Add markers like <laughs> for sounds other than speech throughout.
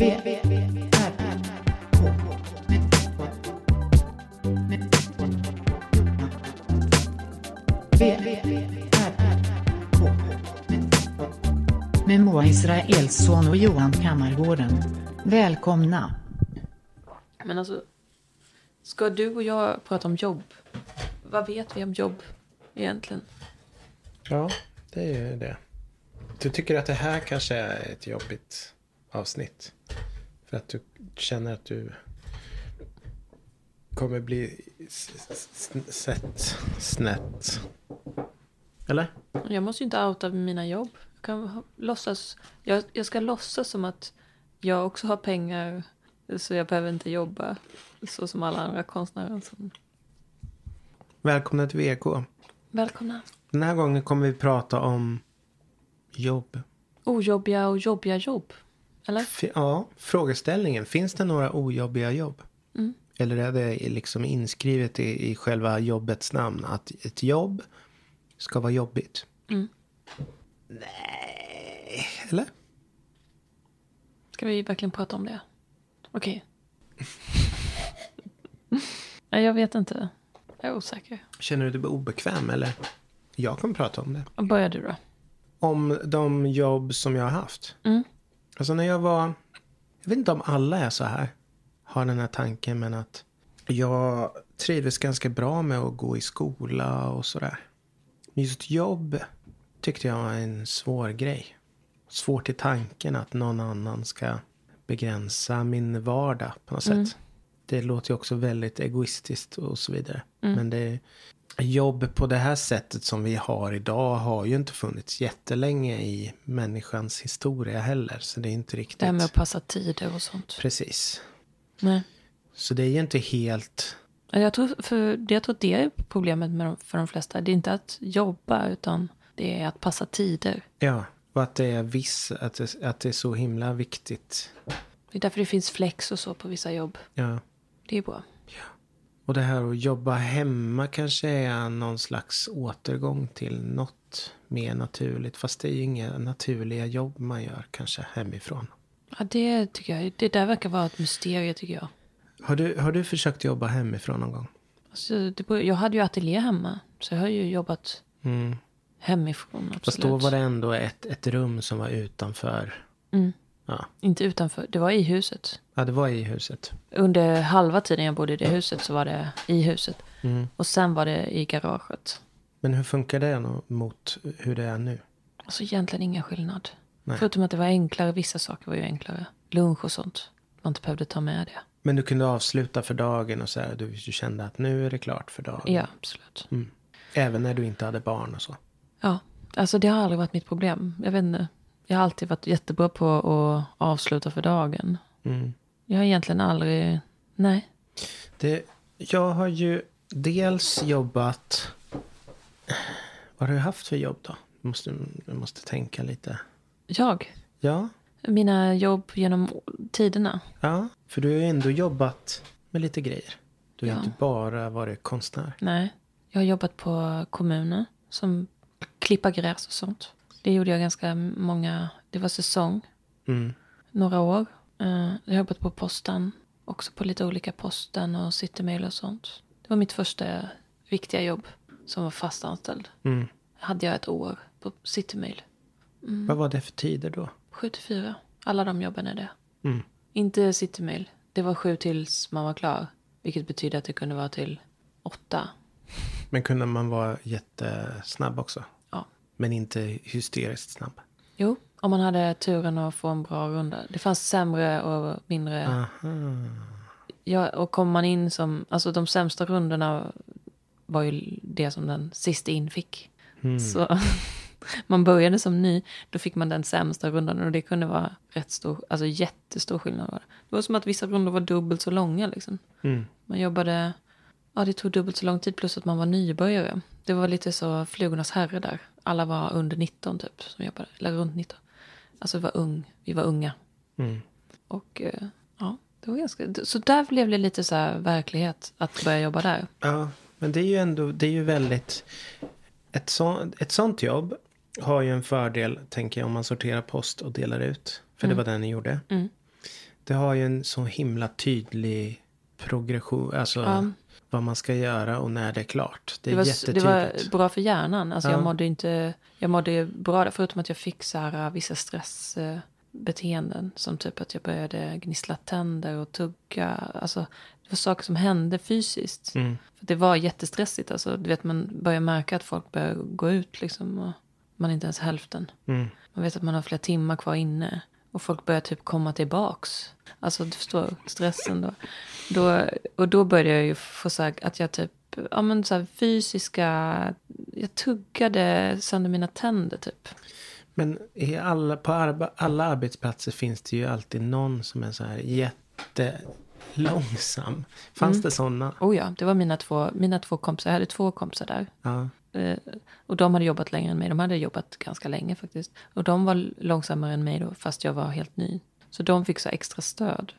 Med Moa Israelsson och Johan Kammargården. Välkomna. Men alltså, ska du och jag prata om jobb? Vad vet vi om jobb egentligen? Ja, det är ju det. Du tycker att det här kanske är ett jobbigt avsnitt? För att du känner att du kommer bli sett snett? Eller? Jag måste ju inte outa mina jobb. Jag, kan låtsas, jag, jag ska låtsas som att jag också har pengar så jag behöver inte jobba så som alla andra konstnärer. Som... Välkomna till VK. Välkomna. Den här gången kommer vi prata om jobb. Ojobbiga och jobbiga jobb. Eller? Ja, frågeställningen. Finns det några ojobbiga jobb? Mm. Eller är det liksom inskrivet i, i själva jobbets namn att ett jobb ska vara jobbigt? Mm. Nej, eller? Ska vi verkligen prata om det? Okej. <laughs> Nej, jag vet inte. Jag är osäker. Känner du dig obekväm eller? Jag kan prata om det. Börjar du då? Om de jobb som jag har haft. Mm. Alltså när jag var, jag vet inte om alla är så här. Har den här tanken men att jag trivdes ganska bra med att gå i skola och sådär. Men just jobb tyckte jag var en svår grej. Svårt i tanken att någon annan ska begränsa min vardag på något sätt. Det låter ju också väldigt egoistiskt och så vidare. Men det jobb på det här sättet som vi har idag har ju inte funnits jättelänge i människans historia heller. Så det är inte riktigt. Det här med att passa tider och sånt. Precis. Nej. Så det är ju inte helt. Jag tror, för, jag tror att det är problemet med de, för de flesta. Det är inte att jobba utan det är att passa tider. Ja, och att det är viss, att det, att det är så himla viktigt. Det är därför det finns flex och så på vissa jobb. Ja. Det är bra. Och det här att jobba hemma kanske är någon slags återgång till något mer naturligt. Fast det är ju inga naturliga jobb man gör kanske hemifrån. Ja, det tycker jag. Det där verkar vara ett mysterium tycker jag. Har du, har du försökt jobba hemifrån någon gång? Alltså, det, jag hade ju ateljé hemma. Så jag har ju jobbat Mm. hemifrån. Absolut. Fast då var det ändå ett, ett rum som var utanför. Mm. Ja. Inte utanför. Det var i huset. ja, det var i huset. Under halva tiden jag bodde i det huset så var det i huset. Mm. Och sen var det i garaget. Men hur funkar det mot hur det är nu? Alltså egentligen ingen skillnad. Nej. Förutom att det var enklare. Vissa saker var ju enklare. Lunch och sånt. Man inte behövde ta med det. Men du kunde avsluta för dagen och så här, du, du kände att nu är det klart för dagen. Ja, absolut. Mm. Även när du inte hade barn och så. Ja, alltså det har aldrig varit mitt problem. Jag vet inte. Jag har alltid varit jättebra på att avsluta för dagen. Mm. Jag har egentligen aldrig... Nej. Det, jag har ju dels jobbat... Vad har du haft för jobb då? Jag måste, jag måste tänka lite. Jag? Ja, Mina jobb genom tiderna. ja. För du har ju ändå jobbat med lite grejer. Du har Ja. inte bara varit konstnär. Nej. Jag har jobbat på kommuner som klippa gräs och sånt. Det gjorde jag ganska många. Det var säsong. Mm. Några år. Eh, Jag har jobbat på posten. Också på lite olika posten och citymail och sånt. Det var mitt första riktiga jobb som var fast anställd. Mm. Hade jag ett år på citymail. Vad var det för tider då? 7 till 4. Alla de jobben är det. Mm. Inte citymail. Det var sju tills man var klar. Vilket betyder att det kunde vara till åtta. Men kunde man vara jättesnabb också? Men inte hysteriskt snabb? Jo, om man hade turen att få en bra runda. Det fanns sämre och mindre. Aha. Ja, och kom man in som... Alltså de sämsta rundorna var ju det som den sista in fick. Så <laughs> man började som ny, då fick man den sämsta rundan och det kunde vara rätt stor, alltså jättestor skillnad. Var det. det var som att vissa rundor var dubbelt så långa liksom. Mm. Man jobbade, ja det tog dubbelt så lång tid plus att man var nybörjare. Det var lite så flugornas herre där. Alla var under 19 typ som jobbade, eller runt 19. Alltså vi var ung, vi var unga. Mm. Och eh, ja, det var ganska, så där blev det lite så här verklighet att börja jobba där. Ja, men det är ju ändå, det är ju väldigt... Ett, så, ett sånt jobb har ju en fördel, tänker jag, om man sorterar post och delar ut. För det var det ni gjorde. Mm. Det har ju en så himla tydlig progression. Alltså Ja. Vad man ska göra och när det är klart. Det är Det var, det jättetydligt. var bra för hjärnan. Alltså Ja. jag mådde inte, jag mådde bra förutom att jag fick så här, äh, vissa stressbeteenden. Som typ att jag började gnissla tänder och tugga. Alltså det var saker som hände fysiskt. Mm. För det var jättestressigt. Alltså, du vet, man börjar märka att folk börjar gå ut liksom. Och man är inte ens hälften. Mm. Man vet att man har flera timmar kvar inne. Och folk börjar typ komma tillbaks. Alltså du förstår stressen då. Då och då började jag ju få så här, att jag typ, ja men så här fysiska, jag tuggade sönder mina tänder typ. Men i alla, på arba, alla arbetsplatser finns det ju alltid någon som är så här jättelångsam. Fanns Mm. det sådana? Oh ja, det var mina två, mina två kompisar, jag hade två kompisar där. Ja. Eh, och de hade jobbat längre än mig, de hade jobbat ganska länge faktiskt. Och de var långsammare än mig då, fast jag var helt ny. Så de fick så extra stöd.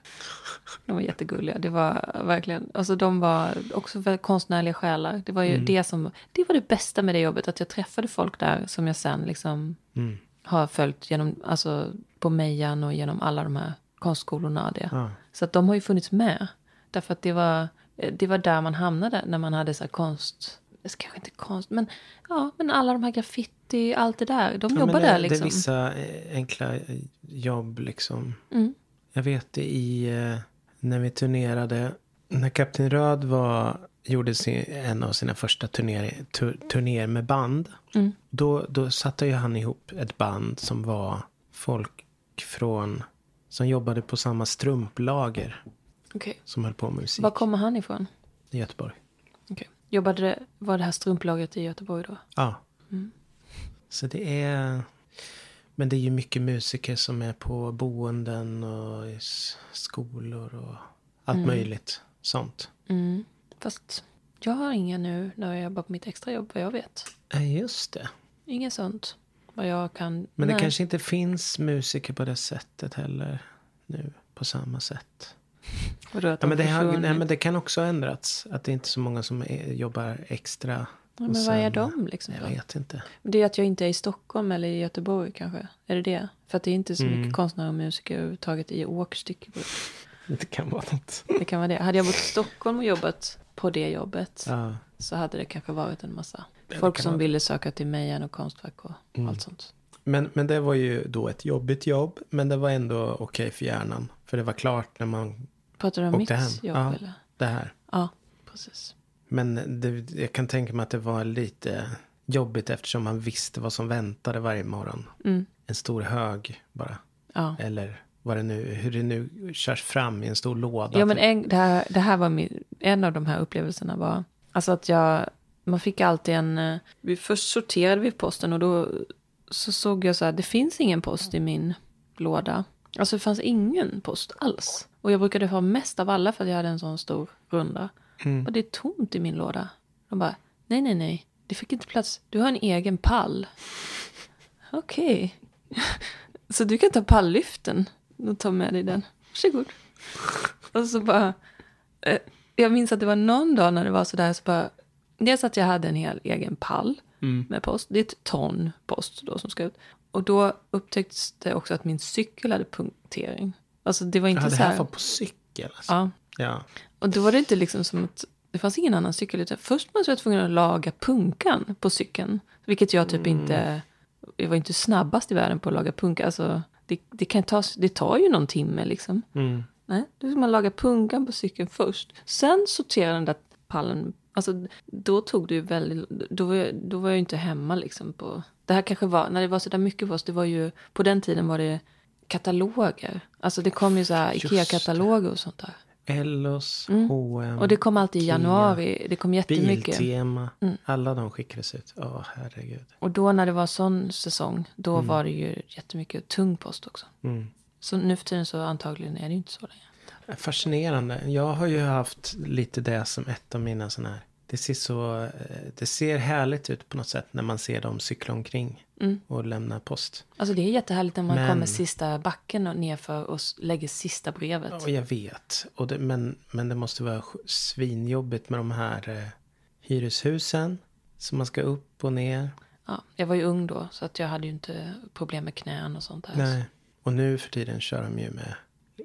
De var jättegulliga. Det var verkligen, alltså de var också konstnärliga själar. Det var ju det som, det var det bästa med det jobbet. Att jag träffade folk där som jag sen liksom Mm. har följt genom, alltså på Mejan och genom alla de här konstskolorna och det. Ja. Så att de har ju funnits med. Därför att det var, det var där man hamnade när man hade så här konst, det kanske inte konst, men ja, men alla de här graffiti, allt det där. De Ja, jobbar det, där Det liksom. är vissa eh, enkla eh, jobb liksom. Mm. Jag vet det i eh, när vi turnerade. När Kapten Röd var, gjorde sin, en av sina första turnéer, tur, turnéer med band. Mm. Då, då satte ju han ihop ett band som var folk från, som jobbade på samma strumplager Okej. som höll på med musik Var kommer han ifrån? i Göteborg. Okej. Jobbade det, var det här strumplagret i Göteborg då? Ja. Mm. Så det är... Men det är ju mycket musiker som är på boenden och i skolor och allt möjligt sånt. Mm. Fast jag har inga nu när jag jobbar på mitt extrajobb vad jag vet. Ja, just det. Inget sånt. Vad jag kan. Men det Nej. kanske inte finns musiker på det sättet heller nu på samma sätt. Ja, men, det har, nej, men det kan också ha ändrats. Att det är inte så många som är, jobbar extra. Ja, men vad är sen- de liksom? Jag vet inte. Det är att jag inte är i Stockholm eller i Göteborg kanske. Är det det? För att det är inte så Mm. mycket konstnärer och musiker överhuvudtaget i Åkerstycke. Det kan vara något. Det kan vara det. Hade jag bott i Stockholm och jobbat på det jobbet Ja. så hade det kanske varit en massa folk som vara. ville söka till Mejan och Konstfack och Mm. allt sånt. Men, men det var ju då ett jobbigt jobb. Men det var ändå okej för hjärnan. För det var klart när man Pratar du om mitt hem. jobb ja, eller? det här. Ja, precis. Men det, jag kan tänka mig att det var lite jobbigt eftersom man visste vad som väntade varje morgon. Mm. En stor hög bara. Ja. Eller vad det nu, hur det nu körs fram i en stor låda. Ja, men typ. en, det, här, det här var min, en av de här upplevelserna var, alltså att jag, man fick alltid en, eh, vi först sorterade vi posten och då så såg jag så här, det finns ingen post i min låda. Alltså det fanns ingen post alls. Och jag brukade ha mest av alla för att jag hade en sån stor runda. Mm. Och det är tomt i min låda. De bara, nej, nej, nej, det fick inte plats. Du har en egen pall. Okej. <laughs> Så du kan ta palllyften och ta med dig den. Varsågod. Och så bara, eh, jag minns att det var någon dag när det var sådär, så bara, dels att jag hade en hel egen pall Mm. med post. Det är ett ton post då som ska ut. Och då upptäcktes det också att min cykel hade punktering. Alltså det var inte Ja, det så här här. var på cykel. Alltså. Ja, Ja. och då var det inte liksom som att det fanns ingen annan cykel. Utan först var jag tvungen att laga punkan på cykeln. Vilket jag typ inte, jag var inte snabbast i världen på att laga punka. Alltså det, det, kan ta, det tar ju någon timme liksom. Mm. Nej, då ska man laga punkan på cykeln först. Sen sortera den där pallen. Alltså då tog det ju väldigt, då var jag, då var jag inte hemma liksom på. Det här kanske var, när det var så där mycket för oss, det var ju, på den tiden var det kataloger. Alltså det kom ju så här. Ikea-kataloger och sånt där. Ellos, Mm. H&M, Och det kom alltid i januari. Det kom jättemycket. Biltema. Mm. Alla de skickades ut. Åh, herregud. Och då när det var sån säsong, då var det ju jättemycket tung post också. Mm. Så nu för tiden så antagligen är det ju inte så längre. Fascinerande. Jag har ju haft lite det som ett av mina sådana här. Det ser så, eh, det ser härligt ut på något sätt när man ser dem cykla omkring Mm. och lämna post. Alltså det är jättehärligt när man Men- kommer sista backen och nerför och lägger sista brevet. Och jag vet. Och det, men, men det måste vara svinjobbigt med de här eh, hyreshusen. Som man ska upp och ner. Ja, jag var ju ung då, så att jag hade ju inte problem med knän och sånt där. Nej. Och nu för tiden kör de ju med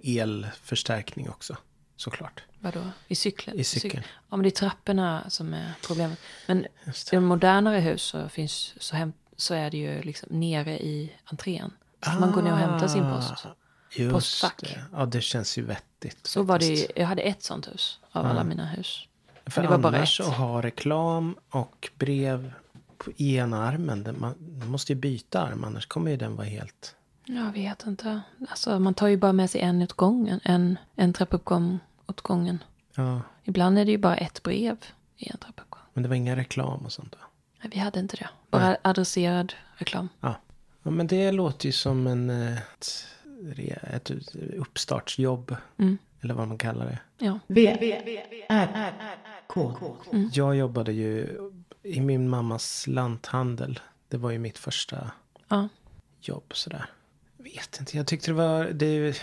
elförstärkning också. Såklart. Vadå? I cykeln? I cykeln. Ja, men det är trapporna som är problemet. Men i modernare hus så, finns, så, hem, så är det ju liksom nere i entrén. Så man går ner och hämtar sin post. Ah, Just Postfack. det. Ja, det känns ju vettigt. Så var det ju, jag hade ett sånt hus av alla mina hus. För det var bara annars ett. att ha reklam och brev på ena armen. Man, man måste ju byta arm, annars kommer ju den vara helt... Jag vet inte. Alltså, man tar ju bara med sig en åt gången. En, en trappuppgång åt gången. Ja, Ibland är det ju bara ett brev i en trappuppgång. men det var inga reklam och sånt då? Nej, vi hade inte det. Bara adresserad reklam. Ja. ja, men det låter ju som en, ett, ett uppstartsjobb. Mm. Eller vad man kallar det. Ja. V, R, K. Jag jobbade ju i min mammas lanthandel. Det var ju mitt första Ja. jobb sådär. Jag vet inte, jag tyckte det var... Det,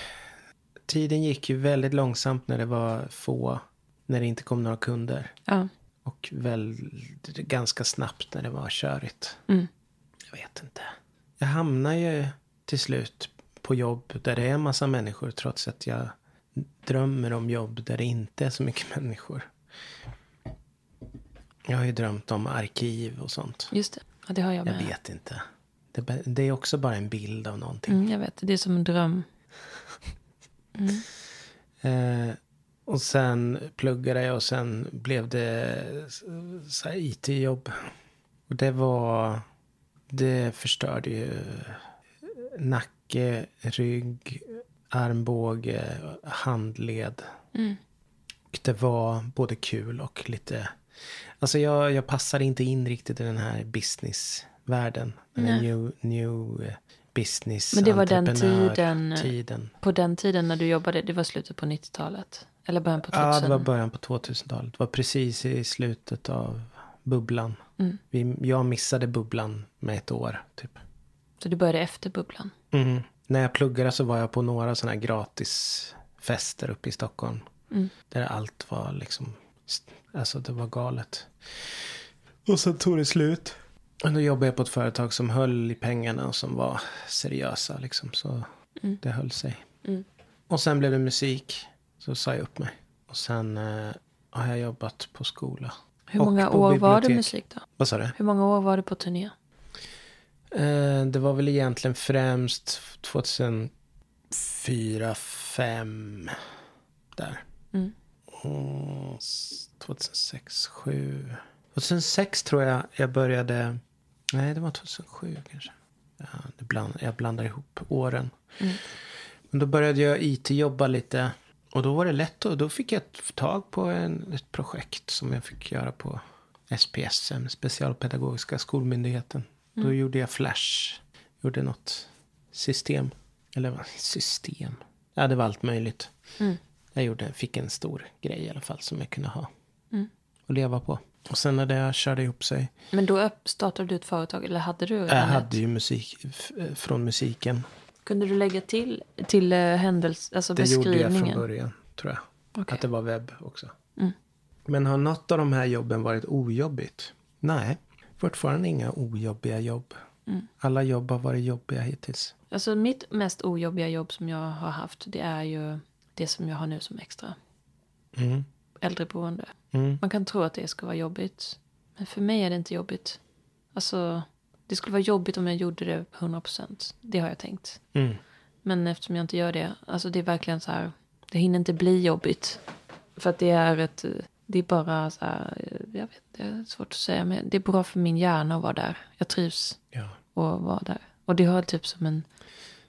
tiden gick ju väldigt långsamt när det var få, när det inte kom några kunder. Ja. Och väl ganska snabbt när det var körigt. Mm. Jag vet inte. Jag hamnar ju till slut på jobb där det är massa människor trots att jag drömmer om jobb där det inte är så mycket <laughs> människor. Jag har ju drömt om arkiv och sånt. Just det. Ja, det har jag Jag med. vet inte. Det, är bara- det är också bara en bild av någonting. Mm, jag vet. Det är som en dröm. Eh, och sen pluggade jag och sen blev det så IT-jobb. Och det var... Det förstörde ju nacke, rygg, armbåge, handled. Mm. Och det var både kul och lite... Alltså jag, jag passade inte in riktigt i den här businessvärlden. Den new, new eh, business Men det var den tiden- tiden. På den tiden när du jobbade, det var slutet på 90-talet? Eller början på 2000? Ja, det var början på 2000-talet. Det var precis i slutet av bubblan. Mm. Vi, jag missade bubblan med ett år, typ. Så du började efter bubblan? Mm. När jag pluggade så var jag på några sådana här gratisfester uppe i Stockholm. Mm. Där allt var liksom, alltså det var galet. Och sen tog det slut. Då jobbade jag på ett företag som höll i pengarna och som var seriösa liksom. Så Mm. det höll sig. Mm. Och sen blev det musik. Så sa jag upp mig. Och sen eh, har jag jobbat på skola. Hur många år var det bibliotek. musik då? Vad sa du? Hur många år var du på turné? Eh, det var väl egentligen främst 2004, 2005 där. Mm. Och s- 2006, 2007. 2006 tror jag jag började. Nej, det var 2007 kanske. Ja, bland, jag blandar ihop åren. Mm. Men då började jag IT-jobba lite. Och då var det lätt. Och då fick jag tag på en, ett projekt som jag fick göra på SPSM, Specialpedagogiska skolmyndigheten. Då gjorde jag Flash. Gjorde något system. Eller vad? System. Ja, det var allt möjligt. Mm. Jag gjorde, fick en stor grej i alla fall som jag kunde ha. Mm. Och leva på. Och sen när det körde ihop sig. Men då startade du ett företag, eller hade du Jag hade ju musik eh, från musiken. Kunde du lägga till, till uh, alltså Det gjorde jag från beskrivningen? början, tror jag. Okej. Att det var webb också. Mm. Men har något av de här jobben varit ojobbigt? Nej, fortfarande inga ojobbiga jobb. Mm. Alla jobb har varit jobbiga hittills. Alltså mitt mest ojobbiga jobb som jag har haft, det är ju det som jag har nu som extra. Mm. Äldreboende. Mm. Man kan tro att det ska vara jobbigt. Men för mig är det inte jobbigt. Alltså, det skulle vara jobbigt om jag gjorde det 100%. Det har jag tänkt. Mm. Men eftersom jag inte gör det, alltså det är verkligen så här, det hinner inte bli jobbigt. För att det är ett, det är bara så här, jag vet, det är svårt att säga, men det är bra för min hjärna att vara där. Jag trivs Ja. att vara där. Och det har typ som en,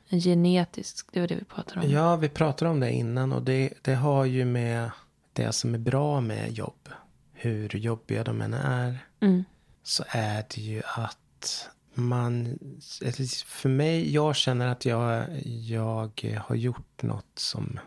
en genetisk, det var det vi pratade om. ja, vi pratade om det innan och det, det har ju med det som är bra med jobb. Hur jobbiga de än är. Mm. så är det ju att man... För mig, jag känner att jag, jag har gjort något som...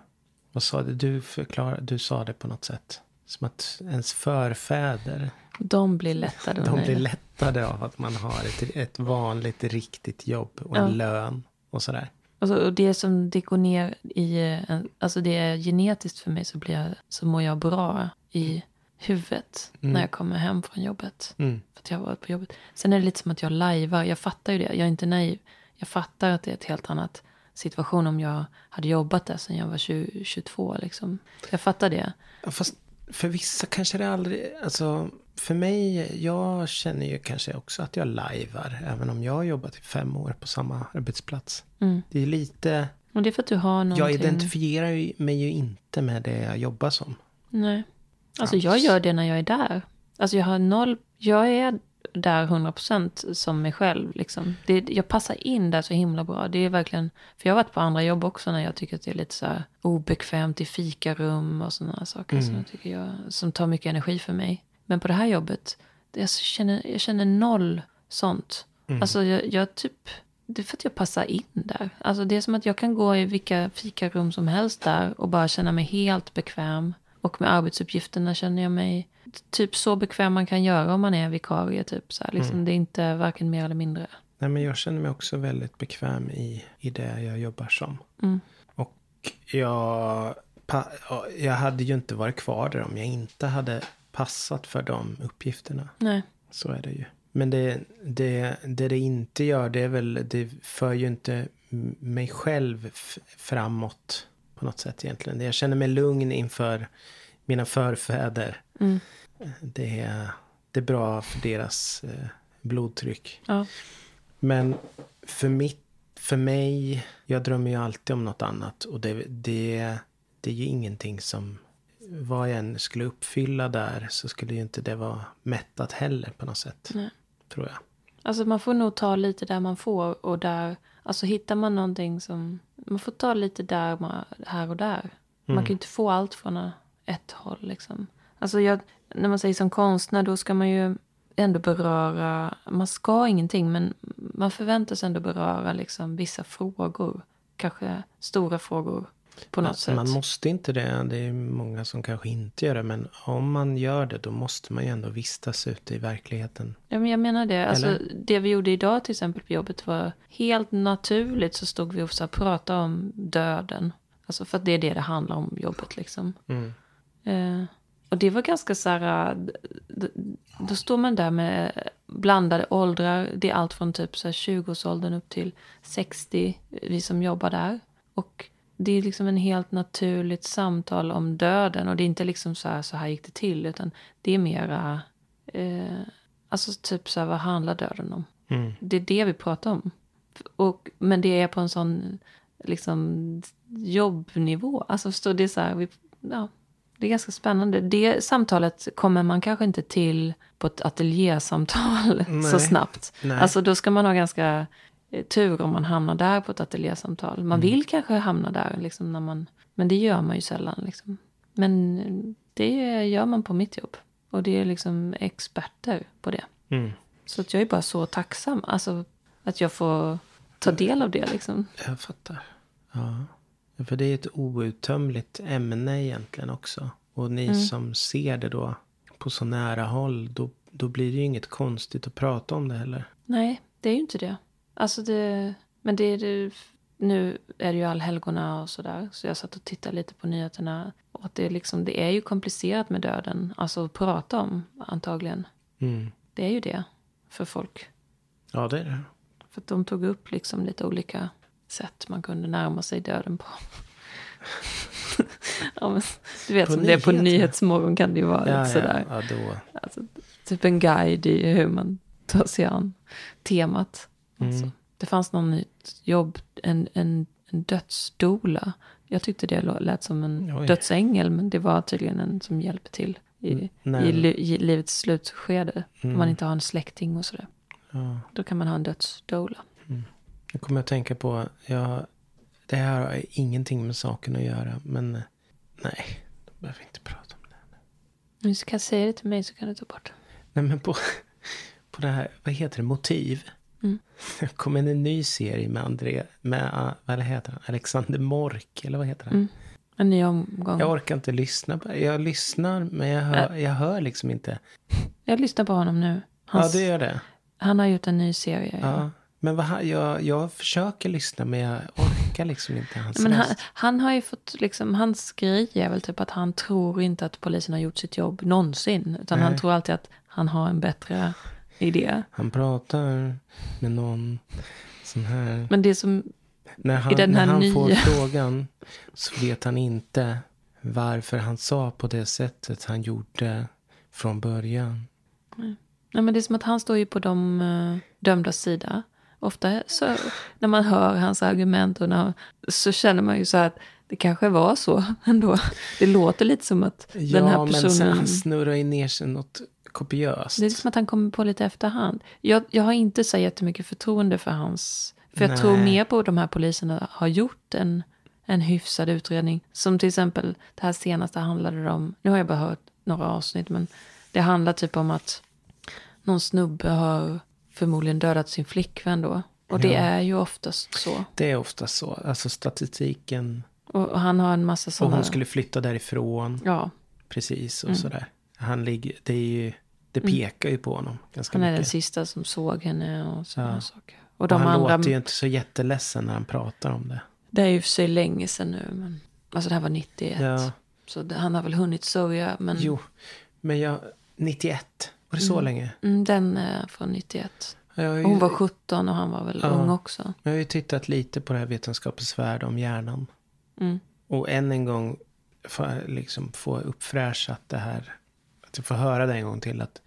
Vad sa du? Du, förklar, du sa det på något sätt. Som att ens förfäder, De blir lättade. de blir lättade av att man har ett, ett vanligt, riktigt jobb och en Ja. lön och sådär. Alltså, och det som det går ner i, eh, alltså det är genetiskt för mig så, blir jag, så mår jag bra i huvudet Mm. när jag kommer hem från jobbet. Mm. För att jag har varit på jobbet. Sen är det lite som att jag lajvar, jag fattar ju det, jag är inte naiv. Jag fattar att det är ett helt annat situation om jag hade jobbat där sedan jag var 20, 22. Liksom. Jag fattar det. Ja, fast för vissa kanske det aldrig, alltså för mig, jag känner ju kanske också att jag lajvar. Även om jag har jobbat i fem år på samma arbetsplats. Mm. Det är lite, Och det är för att du har någonting. jag identifierar mig ju inte med det jag jobbar som. Nej. Alltså Alls. jag gör det när jag är där. Alltså jag har noll, jag är där 100% som mig själv liksom. Det, jag passar in där så himla bra. Det är verkligen, för jag har varit på andra jobb också när jag tycker att det är lite så här obekvämt i fikarum och sådana saker som jag tycker jag, som tar mycket energi för mig. Men på det här jobbet, det, jag, känner, jag känner noll sånt. Alltså jag, jag typ, det är för att jag passar in där. Alltså det är som att jag kan gå i vilka fikarum som helst där och bara känna mig helt bekväm. Och med arbetsuppgifterna känner jag mig typ så bekväm man kan göra om man är vikarie. Typ, så här. Liksom, Det är inte varken mer eller mindre. Nej, men jag känner mig också väldigt bekväm i, i det jag jobbar som. Mm. Och jag, jag hade ju inte varit kvar där om jag inte hade passat för de uppgifterna. Nej. Så är det ju. Men det det, det, det inte gör, det är väl, det för ju inte mig själv framåt på något sätt egentligen. Jag känner mig lugn inför mina förfäder. Mm. Det, är, det är bra för deras eh, blodtryck. Ja. Men för, mitt, för mig, jag drömmer ju alltid om något annat. Och det, det, det är ju ingenting som, vad jag än skulle uppfylla där så skulle ju inte det vara mättat heller på något sätt. Nej. Tror jag. Alltså man får nog ta lite där man får och där, alltså hittar man någonting som, man får ta lite där man, här och där. Man kan ju inte få allt från ett håll liksom. Alltså jag, när man säger som konstnär då ska man ju ändå beröra, man ska ingenting men man förväntas ändå beröra liksom vissa frågor. Kanske stora frågor på något sätt. Man måste inte det. Det är många som kanske inte gör det. Men om man gör det då måste man ju ändå vistas ute i verkligheten. Ja, men jag menar det. Alltså, det vi gjorde idag till exempel på jobbet var helt naturligt så stod vi och så pratade om döden. Alltså för att det är det det handlar om jobbet liksom. Mm. Eh, och det var ganska så här, då står man där med blandade åldrar. Det är allt från typ så här 20-årsåldern upp till 60, vi som jobbar där. Och det är liksom en helt naturligt samtal om döden. Och det är inte liksom så här, så här gick det till, utan det är mera, eh, alltså typ så här, vad handlar döden om? Mm. Det är det vi pratar om. Och, men det är på en sån liksom, jobbnivå. Alltså du, det är så här, vi, ja, det är ganska spännande. Det samtalet kommer man kanske inte till på ett ateljésamtal <laughs> så snabbt. Nej. Alltså då ska man ha ganska tur om man hamnar där på ett ateljésamtal. Man vill kanske hamna där, liksom, när man, men det gör man ju sällan. Liksom. Men eh, det gör man på mitt jobb. Och det är liksom experter på det. Mm. Så att jag är bara så tacksam. Alltså att jag får ta del av det liksom. Jag fattar. Ja. För det är ett outtömligt ämne egentligen också. Och ni som ser det då på så nära håll. Då, då blir det ju inget konstigt att prata om det heller. Nej, det är ju inte det. Alltså det, men det är det, nu är det ju allhelgona och sådär. Så jag satt och tittade lite på nyheterna. Och att det, är liksom, det är ju komplicerat med döden. Alltså att prata om antagligen. Mm. Det är ju det för folk. Ja, det är det. För att de tog upp liksom lite olika sätt man kunde närma sig döden på. <laughs> ja, men, du vet På som det är på. Nyhetsmorgon kan det ju vara Ja, lite sådär. ja, ja. Alltså, typ en guide i hur man tar sig an temat. Alltså, Mm. det fanns någon jobb, en, en, en dödsdola. Jag tyckte det lät som en Oj. dödsängel, men det var tydligen en som hjälper till i, Mm, i, li, i livets slutskede. Om Mm. man inte har en släkting och sådär. Ja. Då kan man ha en dödsdola. Jag kommer att tänka på, ja, det här har ingenting med saken att göra. Men eh, nej, då behöver vi inte prata om det. Nu ska jag säga det till mig så kan du ta bort. Nej men på, <laughs> på det här, vad heter det, motiv. Mm. <laughs> Det kom en ny serie med André, med, ah, vad heter han, Alexander Mork, eller vad heter han? Mm. En ny omgång. Jag orkar inte lyssna på Jag lyssnar, men jag hör, jag hör liksom inte. <laughs> Jag lyssnar på honom nu. Hans, Ja, det gör det. Han har gjort en ny serie. Ja. Men vad, han- jag, jag försöker lyssna, men jag orkar liksom inte hans Men han, han har ju fått, liksom, hans grej är väl typ att han tror inte att polisen har gjort sitt jobb någonsin. Utan han Nej. tror alltid att han har en bättre idé. Han pratar med någon sån här. Men det som, när han, den här när han får nya- <laughs> frågan så vet han inte varför han sa på det sättet han gjorde från början. Nej, men det är som att han står ju på de uh, dömdas sida. Ofta så, när man hör hans argument och när, så känner man ju så här att det kanske var så ändå. Det låter lite som att Ja, den här men sen personen... han snurrar ju ner sig något kopiöst. Det är som att han kommer på lite efterhand. Jag, jag har inte så jättemycket förtroende för hans... För jag Nej. tror mer på de här poliserna har gjort en, en hyfsad utredning. Som till exempel det här senaste handlade det om... Nu har jag bara hört några avsnitt men det handlar typ om att någon snubbe har förmodligen dödat sin flickvän då. Och det Ja. är ju oftast så. Det är ofta så. Alltså statistiken. Och, och han har en massa Och sådana... hon skulle flytta därifrån. Ja, Precis och Mm. sådär. Han ligger, det är ju, det pekar ju på honom ganska han är den mycket. sista som såg henne och sådana Ja. saker. Och Och de han andra... låter ju inte så jätteledsen när han pratar om det. Det är ju för sig länge sedan nu. Men, alltså det här var 91. Ja, Så det, han har väl hunnit sörja. Men jo. Men jag, 91, var det så länge? mm, den är från 91. Jag har, ju, hon var 17 och han var väl Ja. ung också. jag har ju tittat lite på det här vetenskapens värld om hjärnan. Mm. Och än en gång få, liksom, få uppfräschat det här. Jag får höra det en gång till. Att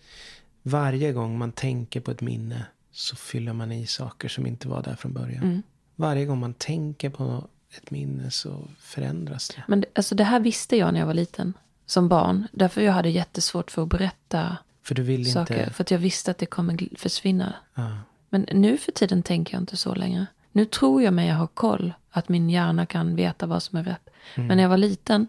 varje gång man tänker på ett minne så fyller man i saker som inte var där från början. Mm. Varje gång man tänker på ett minne så förändras det. Men alltså, det här visste jag när jag var liten. Som barn. Därför jag hade jättesvårt för att berätta För du vill saker. inte... För att jag visste att det kommer försvinna. Ja. Men nu för tiden tänker jag inte så längre. Nu tror jag mig jag har koll. Att min hjärna kan veta vad som är rätt. Mm. Men när jag var liten.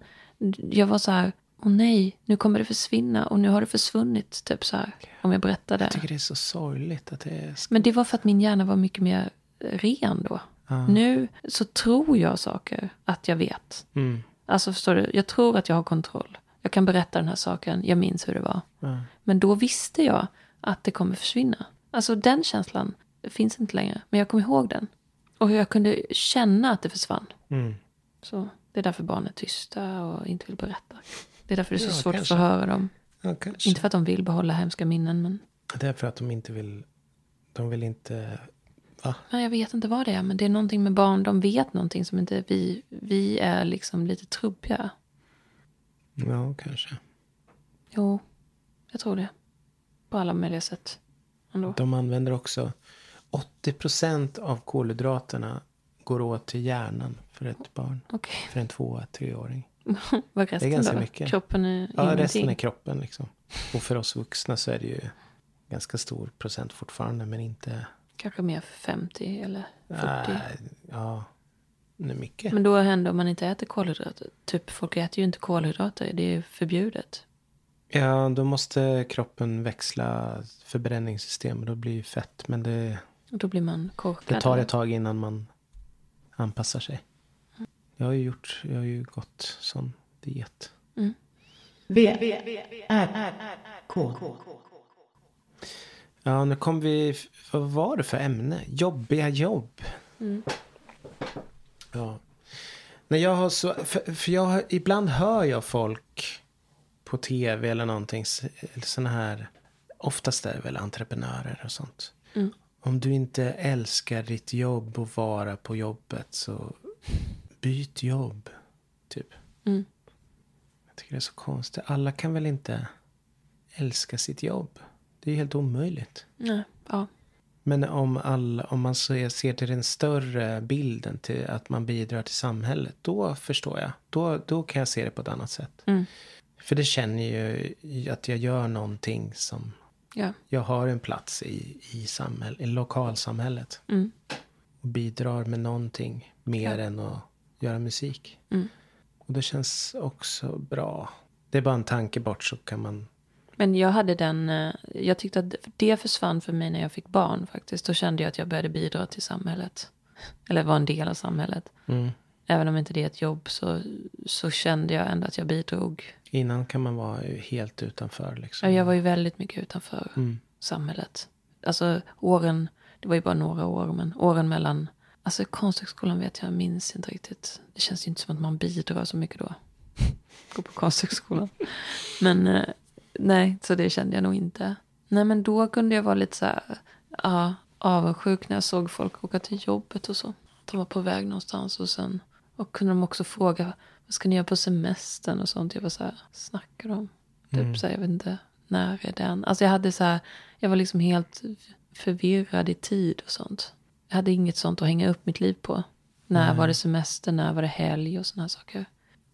Jag var så här. Åh nej, nu kommer det försvinna. Och nu har det försvunnit. Typ så här. Om jag berättar Jag det. tycker det är så sorgligt att det är... Men det var för att min hjärna var mycket mer ren då. Ja. Nu så tror jag saker att jag vet. Mm. Alltså förstår du, jag tror att jag har kontroll. Jag kan berätta den här saken, jag minns hur det var. Ja. Men då visste jag att det kommer försvinna. Alltså den känslan finns inte längre. Men jag kommer ihåg den. Och hur jag kunde känna att det försvann. Mm. Så det är därför barn är tysta och inte vill berätta. Det är därför det är så Ja, svårt kanske. att få höra dem. Ja. Inte för att de vill behålla hemska minnen, men Det är för att de inte vill... De vill inte... Va? Nej, jag vet inte vad det är, men det är någonting med barn. De vet någonting som inte vi... Vi är liksom lite trubbiga. Ja, kanske. Jo, jag tror det. På alla möjliga sätt. Ändå. De använder också... 80 procent av kolhydraterna går åt till hjärnan för ett barn. Okej, För en tvåa, <laughs> treåring. vad är resten ganska då? mycket. Kroppen är Ja, ingenting. resten är kroppen liksom. Och för oss vuxna så är det ju ganska stor procent fortfarande, men inte... Kanske mer 50 eller 40. Nej, ja, det är mycket. Men då händer om man inte äter kolhydrater. Typ, folk äter ju inte kolhydrater. Det är ju förbjudet. Ja, då måste kroppen växla förbränningssystem och då blir det fett. Men det, Och då blir man korkad. det tar ett tag innan man anpassar sig. Jag har ju gjort, jag har ju gått sån diet. V, R, K. Ja, nu kom vi, vad var det för ämne? Jobbiga jobb. Ja. När jag har så, för, för jag, har- ibland hör jag folk på tv eller någonting, sådana här, oftast är det väl entreprenörer och sånt. Mm. Om du inte älskar ditt jobb och vara på jobbet så byt jobb, typ. Mm. Jag tycker det är så konstigt. Alla kan väl inte älska sitt jobb? Det är helt omöjligt. Nej, ja. Men om, all, om man ser, ser till den större bilden, till att man bidrar till samhället, då förstår jag. Då, då kan jag se det på ett annat sätt. Mm. För det känner ju att jag gör någonting som... ja. Jag har en plats i, i, samhäll, i lokalsamhället. Mm. Och bidrar med någonting mer Ja. än att göra musik. Mm. Och det känns också bra. Det är bara en tanke bort så kan man... Men jag hade den, eh, jag tyckte att det försvann för mig när jag fick barn faktiskt. Då kände jag att jag började bidra till samhället. <laughs> Eller var en del av samhället. Mm. Även om inte det är ett jobb så, så kände jag ändå att jag bidrog. Innan kan man vara helt utanför liksom. Jag var ju väldigt mycket utanför Mm. samhället. Alltså åren, det var ju bara några år, men åren mellan, alltså konsthögskolan vet jag, minns inte riktigt. Det känns ju inte som att man bidrar så mycket då. <laughs> Gå på konsthögskolan. Men eh, nej, så det kände jag nog inte. Nej, men då kunde jag vara lite så här, ja, avundsjuk när jag såg folk åka till jobbet och så. de var på väg någonstans. Och sen och kunde de också fråga vad ska ni göra på semestern och sånt. Jag var så här, snackar de? Typ så här, jag vet inte, när är den? Alltså jag hade så här, jag var liksom helt förvirrad i tid och sånt. Jag hade inget sånt att hänga upp mitt liv på. När var det semester, när var det helg och här saker.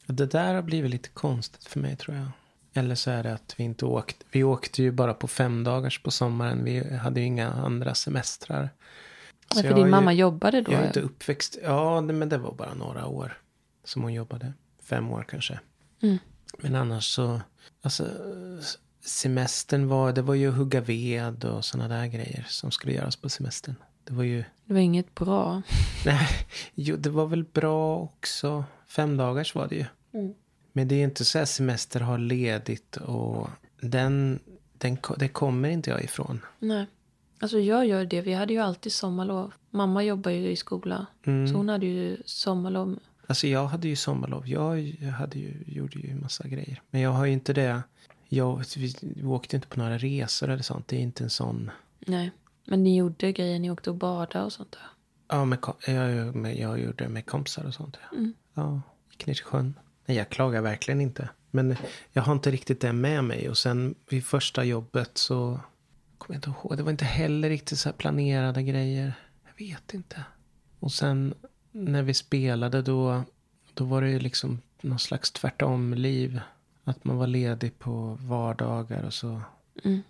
Det där har blivit lite konstigt för mig tror jag. Eller så är det att vi inte åkte. Vi åkte ju bara på fem dagars på sommaren. Vi hade ju inga andra semestrar. Så för din ju- mamma jobbade då? Jag är inte uppväxt. Ja, men det var bara några år som hon jobbade. Fem år kanske. Mm. Men annars så. Alltså semestern var. Det var ju hugga ved och sådana där grejer som skulle göras på semestern. Det var ju. Det var inget bra. <laughs> Nej, jo, det var väl bra också. Fem dagars var det ju. Mm. Men det är ju inte så här semester har ledigt och den, den, det kommer inte jag ifrån. Nej. Alltså jag gör det. Vi hade ju alltid sommarlov. Mamma jobbar ju i skola. Mm. Så hon hade ju sommarlov. Alltså jag hade ju sommarlov. Jag, jag hade ju, gjorde ju massa grejer. Men jag har ju inte det. Jag, vi, vi åkte inte på några resor eller sånt. Det är inte en sån. Nej. Men ni gjorde grejer. Ni åkte och badade och sånt där. Ja, med, jag, med, jag gjorde det med kompisar och sånt. Ja, Mm. ja gick ner till sjön. Nej, jag klagar verkligen inte. Men jag har inte riktigt det med mig. Och sen vid första jobbet så kommer jag inte ihåg. Det var inte heller riktigt så planerade grejer. Jag vet inte. Och sen när vi spelade då, då var det ju liksom någon slags tvärtom-liv. Att man var ledig på vardagar och så Mm.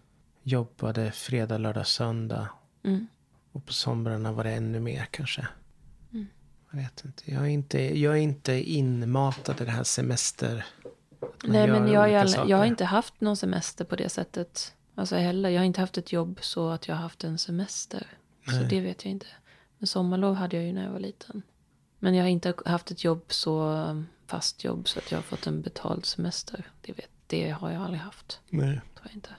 Jobbade fredag, lördag, söndag. Mm. Och på somrarna var det ännu mer kanske. Mm. Jag vet inte. Jag är inte, jag är inte inmatad i det här semester. Nej men jag, saker. jag har inte haft någon semester på det sättet. Alltså heller. Jag har inte haft ett jobb så att jag har haft en semester. Så Nej. det vet jag inte. Men sommarlov hade jag ju när jag var liten. Men jag har inte haft ett jobb så um, fast jobb så att jag har fått en betald semester. Det, vet, det har jag aldrig haft. Nej. Tror jag inte.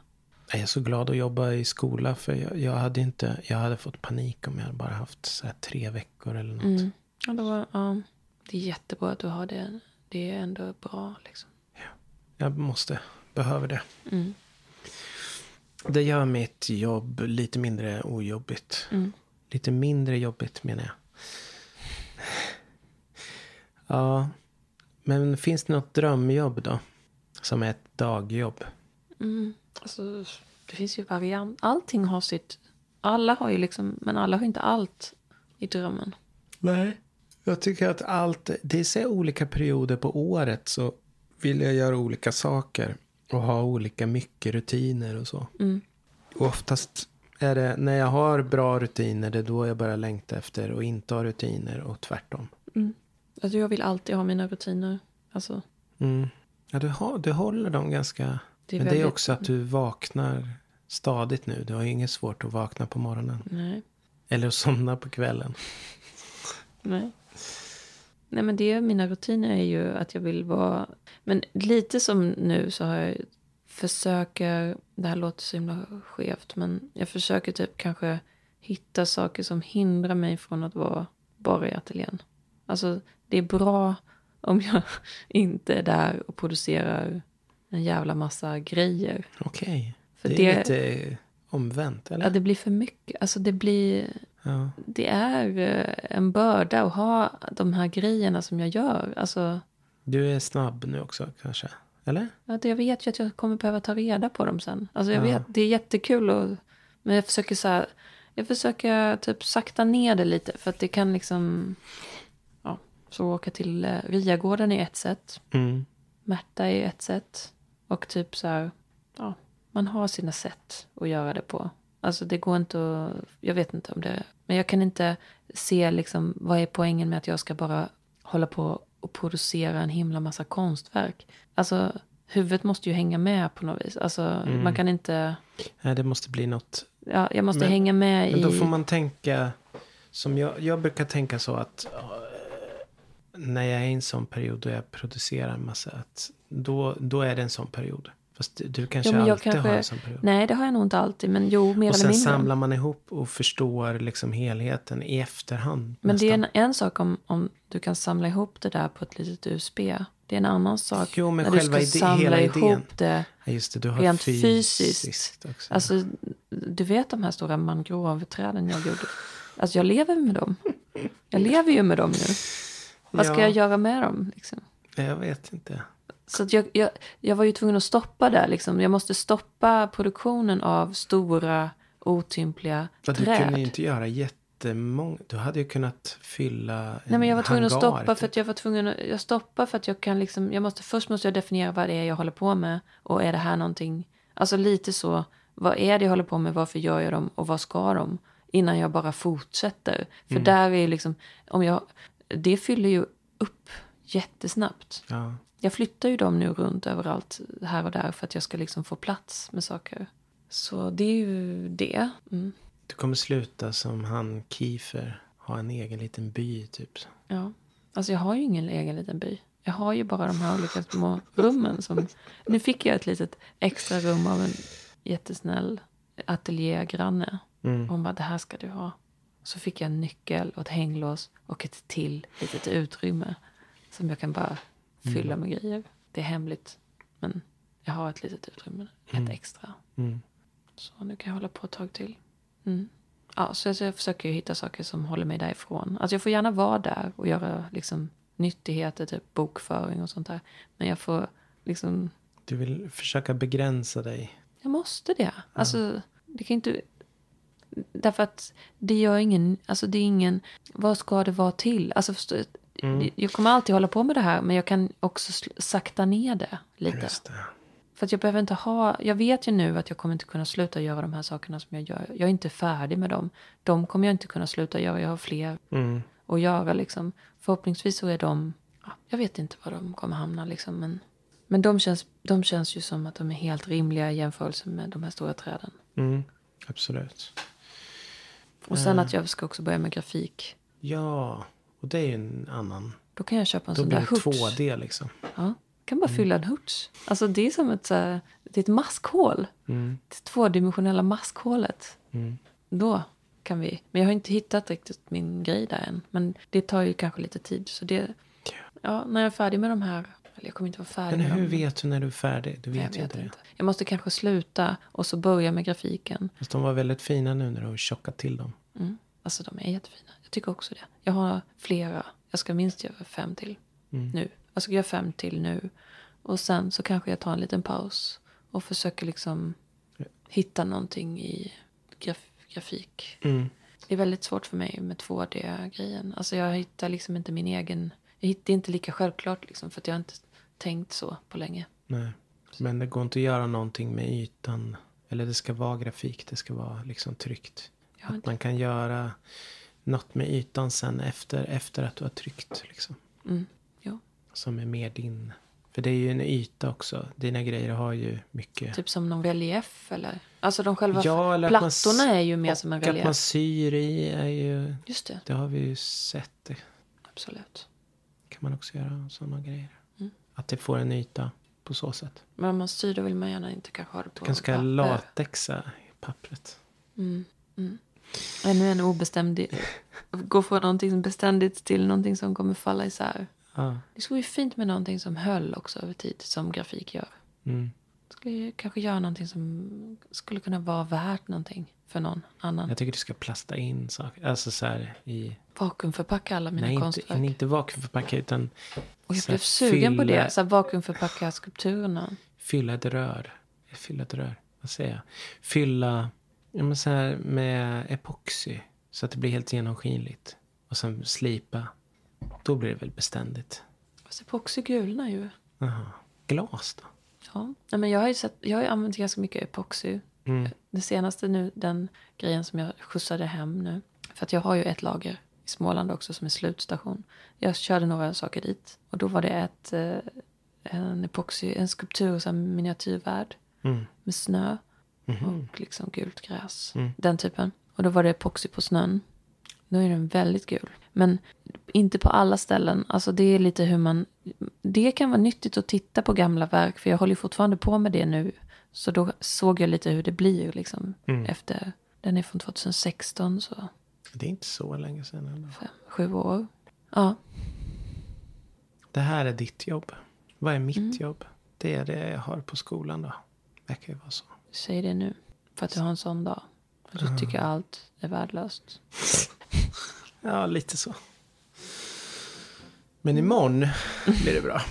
Jag är så glad att jobba i skola. För jag, jag hade inte, jag hade fått panik om jag hade bara haft så tre veckor eller något. Mm. Ja, då, var- ja, det är jättebra att du har det. Det är ändå bra liksom. Jag måste, behöver det. Mm. Det gör mitt jobb lite mindre ojobbigt. Mm. Lite mindre jobbigt menar jag. Ja, men finns det något drömjobb då? Som är ett dagjobb? Mm. Alltså, det finns ju variant. Allting har sitt... Alla har ju liksom... Men alla har inte allt i drömmen. Nej. Jag tycker att allt, det är så olika perioder på året så vill jag göra olika saker. Och ha olika mycket rutiner och så. Mm. Och oftast är det när jag har bra rutiner, det är då jag börjar längta efter och inte ha rutiner och tvärtom. Alltså, jag vill alltid ha mina rutiner. Alltså, Mm. Ja, du, har, du håller dem ganska... Det är Men det är också att du vaknar stadigt nu. Du har inget svårt att vakna på morgonen. nej. Eller att somna på kvällen. Nej. Nej men det, mina rutiner är ju att jag vill vara... Men lite som nu så har jag försöker... Det här låter så himla skevt men jag försöker typ kanske hitta saker som hindrar mig från att vara bara i ateljén. Alltså det är bra om jag <laughs> inte är där och producerar en jävla massa grejer. Okej. För det det, är lite omvänt, eller? ja, det blir för mycket. Alltså det blir... Ja. Det är eh, en börda att ha de här grejerna som jag gör. Alltså, Du är snabb nu också kanske? Eller? att jag vet ju att jag kommer behöva ta reda på dem sen. Alltså jag Ja. vet, det är jättekul och, men jag försöker så här, jag försöker typ sakta ner det lite för att det kan liksom, ja, så åka till eh, Riagården är ett sätt, Mm. Märta är ett sätt och typ så här, ja, man har sina sätt att göra det på. Alltså det går inte att, jag vet inte om det, men jag kan inte se liksom vad är poängen med att jag ska bara hålla på och producera en himla massa konstverk. Alltså huvudet måste ju hänga med på något vis. Alltså man kan inte, Nej, det måste bli något. ja, jag måste Men- hänga med Men i... då får man tänka. Som jag, jag brukar tänka så att. När jag är i en sån period då jag producerar en massa. Att då, då är det en sån period. Fast du, kanske Jo, alltid kanske- har en sån period. Nej, det har jag nog inte alltid, men jo, mer och eller sen mindre. samlar man ihop och förstår liksom helheten i efterhand. Men det är en, nästan. en sak om, om du kan samla ihop det där på ett litet USB. Det är en annan sak Jo, men när själva du ska samla hela idén. ihop det. Ja, just det, du har rent fysiskt, fysiskt. också. Alltså, du vet de här stora mangroveträden jag gjorde? Alltså jag lever med dem. Jag lever ju med dem nu. Vad ska Ja. jag göra med dem? Liksom? Jag vet inte. Så att jag, jag, jag var ju tvungen att stoppa där. Liksom. Jag måste stoppa produktionen av stora, otympliga För du träd. kunde ju inte göra jättemånga. Du hade ju kunnat fylla en Nej, men jag var tvungen att hangar, stoppa för typ. att jag var tvungen att, jag stoppar för att jag kan liksom, jag måste, först måste jag definiera vad det är jag håller på med. Och är det här någonting, alltså lite så, vad är det jag håller på med, varför gör jag dem och vad ska de? Innan jag bara fortsätter. För Mm. där är liksom, om jag, det fyller ju upp jättesnabbt. Ja. Jag flyttar ju dem nu runt överallt här och där för att jag ska liksom få plats med saker. Så det är ju det. Mm. Du kommer sluta som han Kiefer. Ha en egen liten by typ. Ja. Alltså jag har ju ingen egen liten by. Jag har ju bara de här olika små rummen. Som... Nu fick jag ett litet extra rum av en jättesnäll ateljégranne. Mm. Hon bara, det här ska du ha. Så fick jag en nyckel och ett hänglås och ett till litet utrymme. Som jag kan bara fylla med grejer. Det är hemligt. Men jag har ett litet utrymme. Ett extra. Mm. Så nu kan jag hålla på ett tag till. Mm. Ja, så jag, så jag försöker ju hitta saker som håller mig därifrån. Alltså jag får gärna vara där och göra liksom nyttigheter, typ bokföring och sånt där. Men jag får liksom, Du vill försöka begränsa dig. jag måste det. Alltså, det kan inte... Därför att det gör ingen, alltså det är ingen, vad ska det vara till? Alltså förstå, jag kommer alltid hålla på med det här, men jag kan också sakta ner det lite. Det. För att jag behöver inte ha, jag vet ju nu att jag kommer inte kunna sluta göra de här sakerna som jag gör. Jag är inte färdig med dem. De kommer jag inte kunna sluta göra, jag har fler Mm. att göra liksom. Förhoppningsvis så är de, ja, jag vet inte var de kommer hamna liksom. Men, men de, känns, de känns ju som att de är helt rimliga i jämförelse med de här stora träden. Mm. Absolut. Och sen att jag ska också börja med grafik. Ja, och det är ju en annan. Då kan jag köpa en Då sån blir där det hurts. 2D liksom. Ja, kan bara fylla en hurts. Alltså det är som ett, det är ett maskhål. Mm. Det tvådimensionella maskhålet. Mm. Då kan vi. Men jag har inte hittat riktigt min grej där än. Men det tar ju kanske lite tid. Så det, ja, när jag är färdig med de här. Eller jag kommer inte vara färdig Men hur vet du när du är färdig? Du vet, jag vet inte inte. Jag måste kanske sluta och så börja med grafiken. Fast de var väldigt fina nu när du har tjockat till dem. Mm. Alltså de är jättefina. Jag tycker också det. Jag har flera. Jag ska minst göra fem till Mm. nu. Jag ska göra fem till nu. Och sen så kanske jag tar en liten paus. Och försöker liksom hitta någonting i graf- grafik. Mm. Det är väldigt svårt för mig med 2D-grejen. Alltså jag hittar liksom inte min egen... Jag hittar det är inte lika självklart liksom. För att jag inte tänkt så på länge. Nej. Men det går inte att göra någonting med ytan. Eller det ska vara grafik. Det ska vara liksom tryckt. Att man kan göra något med ytan sen efter, efter att du har tryckt. Liksom. Mm. Jo. Som är mer din. För det är ju en yta också. Dina grejer har ju mycket. Typ som någon relief eller? Alltså de själva Ja, eller att man plattorna s- är ju mer som en Och att man relief. syr i är ju. Just det, Det har vi ju sett. Absolut. kan man också göra sådana grejer. Att det får en yta på så sätt. Men om man styr då vill man gärna inte kanske ha det på Du kanske ska latexa i pappret. Mm. Mm. Ännu en obestämd... Gå från någonting beständigt till någonting som kommer falla isär. Ja. Det skulle ju fint med någonting som höll också över tid, som grafik gör. Mm. Skulle ju kanske göra någonting som skulle kunna vara värt någonting för någon annan. Jag tycker du ska plasta in saker. Alltså så här i... Vakuumförpacka alla mina nej, konstverk. inte vakuumförpacka utan Och jag blev sugen på fylla- det. Så här vakuumförpacka skulpturerna. fylla ett rör. Fylla ett rör. Vad säger jag? Fylla ja, men så här med epoxy. Så att det blir helt genomskinligt. Och sen slipa. Då blir det väl beständigt. Fast epoxy gulnar ju. Jaha. Glas då? Ja. Nej, men jag har ju sett, jag har använt ganska mycket epoxy. Mm. Det senaste nu, den grejen som jag skjutsade hem nu. För att jag har ju ett lager i Småland också som är slutstation. Jag körde några saker dit. Och då var det ett, eh, en epoxy, en skulptur, här miniatyrvärld. Mm. Med snö Mhm. och liksom gult gräs. Mm. Den typen. Och då var det epoxy på snön. Då är den väldigt gul. Men inte på alla ställen. Alltså det är lite hur man... Det kan vara nyttigt att titta på gamla verk. För jag håller fortfarande på med det nu. Så då såg jag lite hur det blir liksom. Mm. Efter... Den är från 2016 så Det är inte så länge sedan. Ändå. fem, sju år. Ja, Det här är ditt jobb. Vad är mitt Mm. jobb? Det är det jag har på skolan då. Verkar ju vara så. säg det nu. För att du har en sån dag. För du tycker allt är värdelöst. <laughs> Ja, lite så. Men imorgon blir det bra.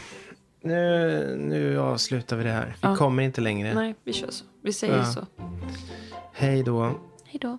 Nu, nu avslutar vi det här. Vi Ja. kommer inte längre. Nej, vi kör så. Vi säger Ja. så. Hej då. Hej då.